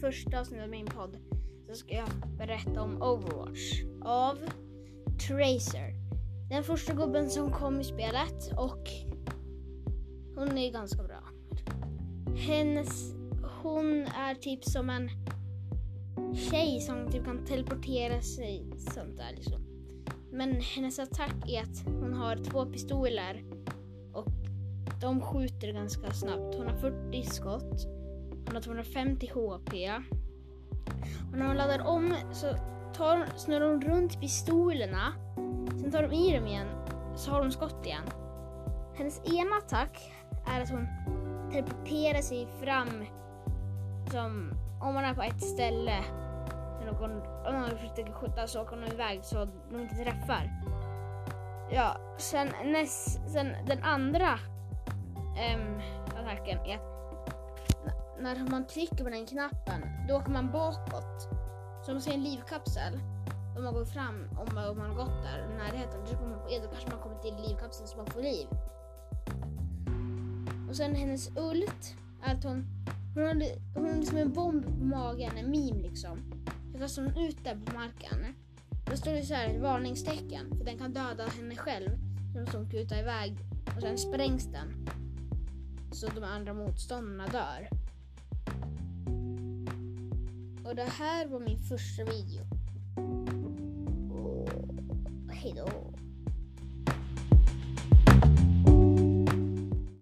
första avsnittet av min podd så ska jag berätta om Overwatch av Tracer. Den första gubben som kom i spelet och hon är ganska bra. Hennes, hon är typ som en tjej som typ kan teleportera sig sånt där liksom. Men hennes attack är att hon har två pistoler och de skjuter ganska snabbt. Hon har 40 skott. Hon har 250 HP. Och när hon laddar om så tar, snurrar hon runt pistolerna. Sen tar de i dem igen så har hon skott igen. Hennes ena attack är att hon teleporterar sig fram som om man är på ett ställe någon, om någon försöker skjuta så åker hon iväg så de inte träffar. Ja, sen, näst, sen den andra äm, attacken är att när man trycker på den knappen då åker man bakåt. Så man ser en livkapsel. Om man går fram, om man, har gått där i närheten, då, man på, e, då kanske man kommer till livkapseln så man får liv. Och sen hennes ult är att hon, hon har, hon har liksom en bomb på magen, en meme liksom. Så kastar hon ut där på marken. Då står det så här ett varningstecken för den kan döda henne själv. Så måste hon kuta iväg och sen sprängs den. Så de andra motståndarna dör. Och det här var min första video. Och hejdå.